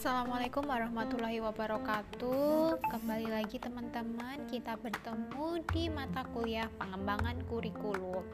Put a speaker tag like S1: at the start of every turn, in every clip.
S1: Assalamualaikum warahmatullahi wabarakatuh. Kembali lagi teman-teman Kita bertemu di mata kuliah pengembangan kurikulum.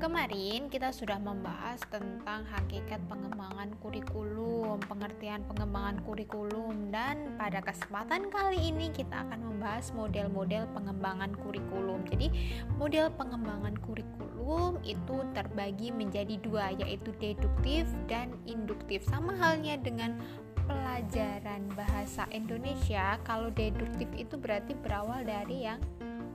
S1: Kemarin kita sudah membahas tentang hakikat pengembangan kurikulum Pengertian pengembangan kurikulum Dan pada kesempatan kali ini kita akan membahas model-model pengembangan kurikulum. Jadi model pengembangan kurikulum itu terbagi menjadi dua Yaitu deduktif dan induktif. Sama halnya dengan pelajaran bahasa Indonesia kalau deduktif itu berarti berawal dari yang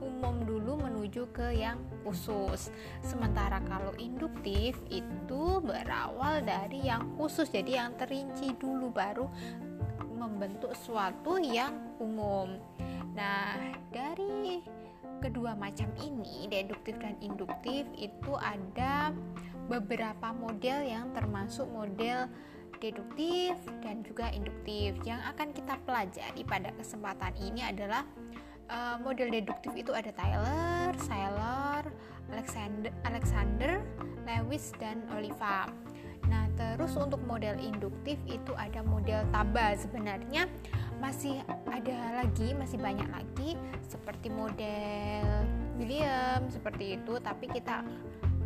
S1: umum dulu menuju ke yang khusus. Sementara kalau induktif itu berawal dari yang khusus. Jadi yang terinci dulu baru membentuk suatu yang umum. Nah, dari kedua macam ini, deduktif dan induktif itu ada beberapa model yang termasuk model deduktif dan juga induktif. Yang akan kita pelajari pada kesempatan ini adalah uh, model deduktif itu ada Tyler, Saylor, Alexander, Alexander, Lewis dan Oliva. Nah, terus untuk model induktif itu ada model Taba. Sebenarnya masih ada lagi, masih banyak lagi seperti model William seperti itu, tapi kita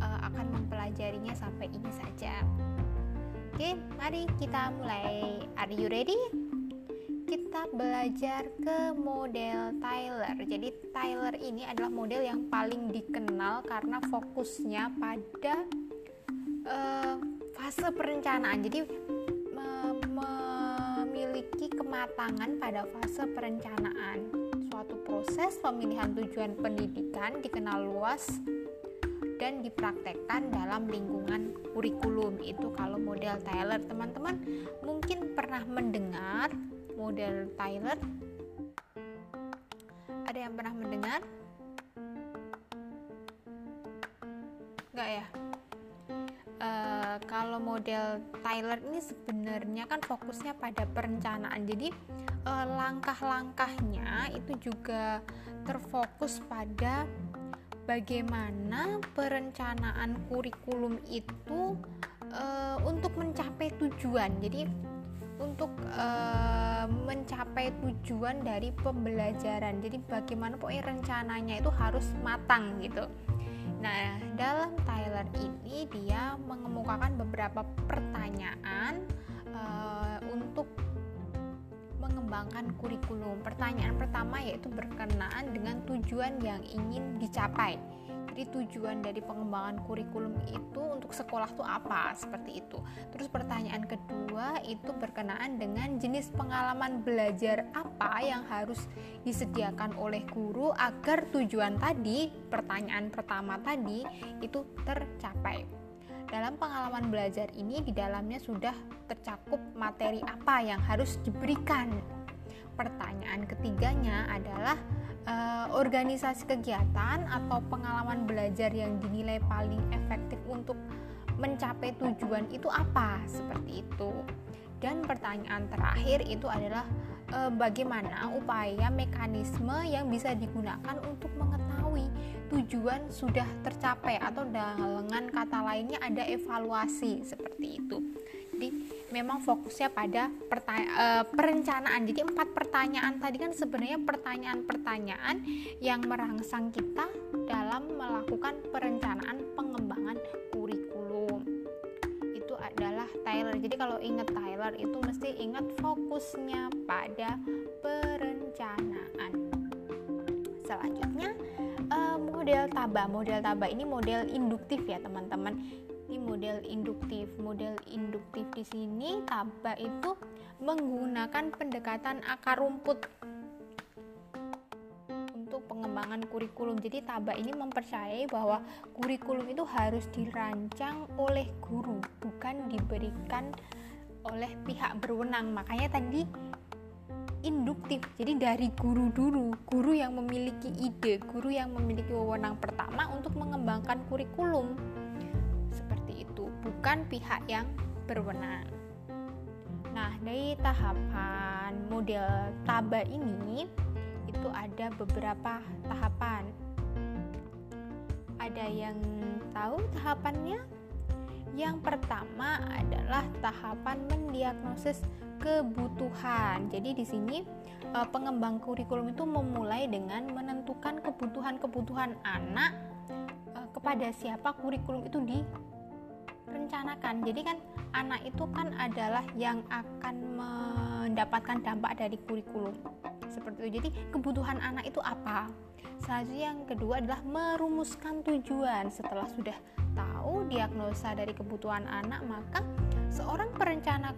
S1: uh, akan mempelajarinya sampai ini saja. Oke, mari kita mulai. Are you ready? Kita belajar ke model Tyler. Jadi Tyler ini adalah model yang paling dikenal karena fokusnya pada uh, fase perencanaan. Jadi memiliki kematangan pada fase perencanaan. Suatu proses pemilihan tujuan pendidikan dikenal luas dan dipraktekkan dalam lingkungan kurikulum. Itu kalau model Tyler teman-teman mungkin pernah mendengar model Tyler? Ada yang pernah mendengar? Enggak ya? Uh, kalau model Tyler ini sebenarnya kan fokusnya pada perencanaan. Jadi uh, langkah-langkahnya itu juga terfokus pada bagaimana perencanaan kurikulum itu uh, untuk mencapai tujuan. Jadi untuk uh, mencapai tujuan dari pembelajaran. Jadi bagaimana pokoknya rencananya itu harus matang gitu. Nah, dalam Tyler ini dia mengemukakan beberapa pertanyaan uh, untuk mengembangkan kurikulum. Pertanyaan pertama yaitu berkenaan dengan tujuan yang ingin dicapai. Jadi tujuan dari pengembangan kurikulum itu untuk sekolah itu apa? Seperti itu. Terus pertanyaan kedua itu berkenaan dengan jenis pengalaman belajar apa yang harus disediakan oleh guru agar tujuan tadi, pertanyaan pertama tadi itu tercapai. Dalam pengalaman belajar ini di dalamnya sudah tercakup materi apa yang harus diberikan. Pertanyaan ketiganya adalah e, organisasi kegiatan atau pengalaman belajar yang dinilai paling efektif untuk mencapai tujuan itu apa? Seperti itu. Dan pertanyaan terakhir itu adalah e, bagaimana upaya mekanisme yang bisa digunakan untuk mengetahui tujuan sudah tercapai atau dengan kata lainnya ada evaluasi seperti itu. Jadi memang fokusnya pada e, perencanaan. Jadi empat pertanyaan tadi kan sebenarnya pertanyaan-pertanyaan yang merangsang kita dalam melakukan perencanaan Tyler. Jadi kalau ingat Tyler itu mesti ingat fokusnya pada perencanaan. Selanjutnya model taba model taba ini model induktif ya teman-teman ini model induktif model induktif di sini taba itu menggunakan pendekatan akar rumput pengembangan kurikulum. Jadi taba ini mempercayai bahwa kurikulum itu harus dirancang oleh guru bukan diberikan oleh pihak berwenang. Makanya tadi induktif. Jadi dari guru dulu guru yang memiliki ide guru yang memiliki wewenang pertama untuk mengembangkan kurikulum. Seperti itu bukan pihak yang berwenang. Nah dari tahapan model taba ini itu ada beberapa tahapan ada yang tahu tahapannya yang pertama adalah tahapan mendiagnosis kebutuhan. Jadi di sini uh, pengembang kurikulum itu memulai dengan menentukan kebutuhan-kebutuhan anak uh, kepada siapa kurikulum itu direncanakan. Jadi kan anak itu kan adalah yang akan mendapatkan dampak dari kurikulum. Seperti itu. Jadi kebutuhan anak itu apa? Selanjutnya yang kedua adalah merumuskan tujuan. Setelah sudah tahu diagnosa dari kebutuhan anak, maka seorang perencana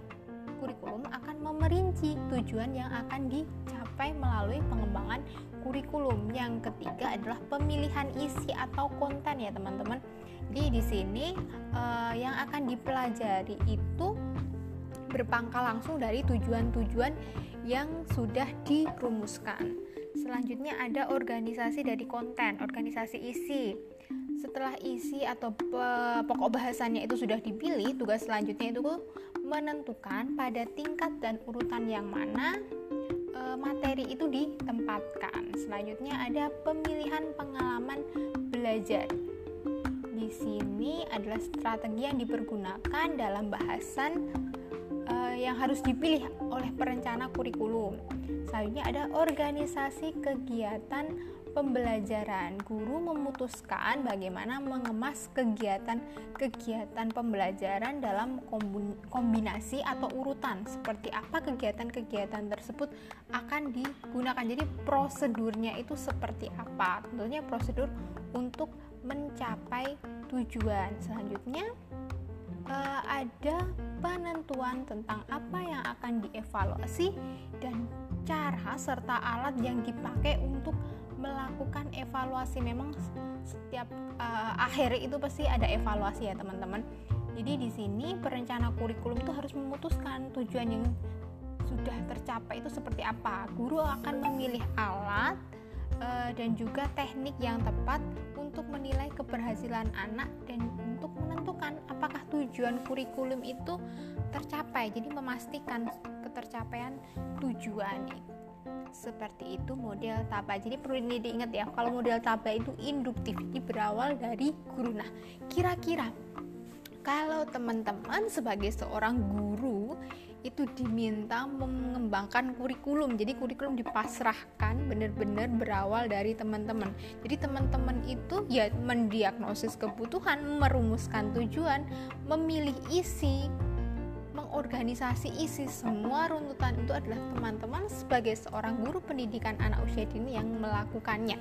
S1: kurikulum akan memerinci tujuan yang akan dicapai melalui pengembangan kurikulum. Yang ketiga adalah pemilihan isi atau konten ya teman-teman. Jadi di sini uh, yang akan dipelajari itu berpangkal langsung dari tujuan-tujuan yang sudah dirumuskan. Selanjutnya ada organisasi dari konten, organisasi isi. Setelah isi atau pokok bahasannya itu sudah dipilih, tugas selanjutnya itu menentukan pada tingkat dan urutan yang mana e, materi itu ditempatkan. Selanjutnya ada pemilihan pengalaman belajar. Di sini adalah strategi yang dipergunakan dalam bahasan uh, yang harus dipilih oleh perencana kurikulum. Selanjutnya ada organisasi kegiatan pembelajaran. Guru memutuskan bagaimana mengemas kegiatan-kegiatan pembelajaran dalam kombinasi atau urutan. Seperti apa kegiatan-kegiatan tersebut akan digunakan. Jadi prosedurnya itu seperti apa? Tentunya prosedur untuk mencapai tujuan. Selanjutnya uh, ada penentuan tentang apa yang akan dievaluasi dan cara serta alat yang dipakai untuk melakukan evaluasi. Memang setiap uh, akhir itu pasti ada evaluasi ya teman-teman. Jadi di sini perencana kurikulum itu harus memutuskan tujuan yang sudah tercapai itu seperti apa. Guru akan memilih alat uh, dan juga teknik yang tepat untuk menilai keberhasilan anak dan untuk menentukan apakah tujuan kurikulum itu tercapai. Jadi memastikan ketercapaian tujuan seperti itu model taba jadi perlu ini diingat ya kalau model taba itu induktif ini berawal dari guru nah kira-kira kalau teman-teman sebagai seorang guru itu diminta mengembangkan kurikulum. Jadi kurikulum dipasrahkan benar-benar berawal dari teman-teman. Jadi teman-teman itu ya mendiagnosis kebutuhan merumuskan tujuan memilih isi mengorganisasi isi. Semua runtutan itu adalah teman-teman sebagai seorang guru pendidikan anak usia dini yang melakukannya.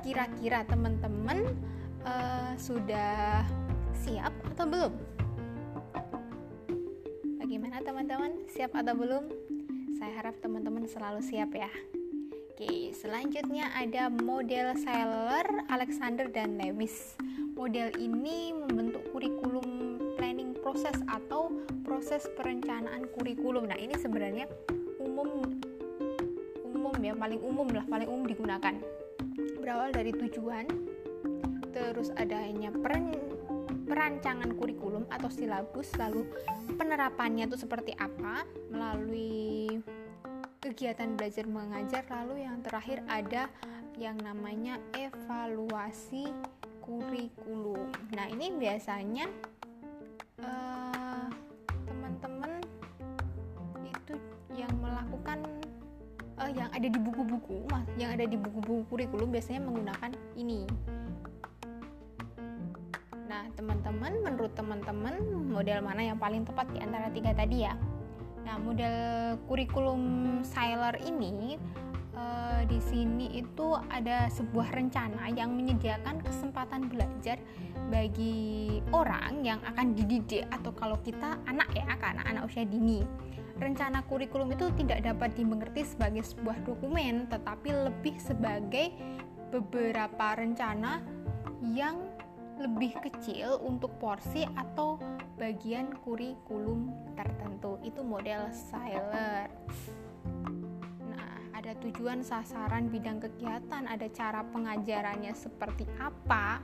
S1: Kira-kira teman-teman uh, sudah siap atau belum Siap atau belum? Saya harap teman-teman selalu siap ya. Oke, selanjutnya ada model Sailor, Alexander, dan Lewis. Model ini membentuk kurikulum planning proses atau proses perencanaan kurikulum. Nah, ini sebenarnya umum umum ya, paling umum lah, paling umum digunakan. Berawal dari tujuan, terus adanya peren perancangan kurikulum atau silabus lalu penerapannya itu seperti apa? Melalui kegiatan belajar mengajar lalu yang terakhir ada yang namanya evaluasi kurikulum. Nah ini biasanya uh, teman-teman itu yang melakukan uh, yang ada di buku-buku yang ada di buku-buku kurikulum biasanya menggunakan ini teman-teman, menurut teman-teman, model mana yang paling tepat di antara tiga tadi ya? Nah, model kurikulum Sailor ini uh, di sini itu ada sebuah rencana yang menyediakan kesempatan belajar bagi orang yang akan dididik atau kalau kita anak ya, karena anak usia dini. Rencana kurikulum itu tidak dapat dimengerti sebagai sebuah dokumen, tetapi lebih sebagai beberapa rencana yang lebih kecil untuk porsi atau bagian kurikulum tertentu. Itu model Sailor. Nah, ada tujuan sasaran bidang kegiatan, ada cara pengajarannya seperti apa.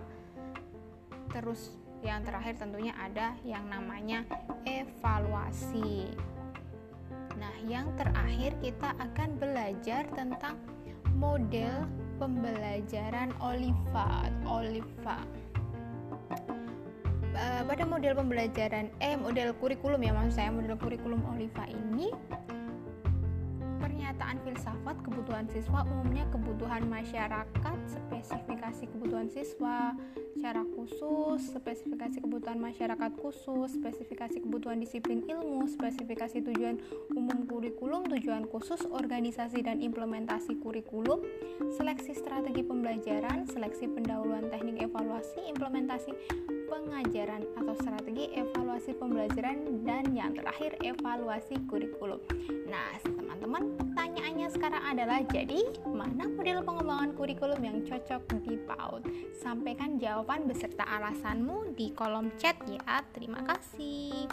S1: Terus yang terakhir tentunya ada yang namanya evaluasi. Nah, yang terakhir kita akan belajar tentang model pembelajaran Oliva. Oliva uh, pada model pembelajaran eh model kurikulum ya maksud saya model kurikulum Oliva ini pernyataan filsafat kebutuhan siswa umumnya kebutuhan masyarakat, spesifikasi kebutuhan siswa, secara khusus, spesifikasi kebutuhan masyarakat khusus, spesifikasi kebutuhan disiplin ilmu, spesifikasi tujuan umum kurikulum, tujuan khusus organisasi dan implementasi kurikulum, seleksi strategi pembelajaran, seleksi pendahuluan teknik evaluasi, implementasi pengajaran atau strategi evaluasi pembelajaran dan yang terakhir evaluasi kurikulum. Nah, teman-teman, pertanyaannya sekarang adalah jadi mana model pengembangan kurikulum yang cocok di PAUD? Sampaikan jawaban beserta alasanmu di kolom chat ya. Terima kasih.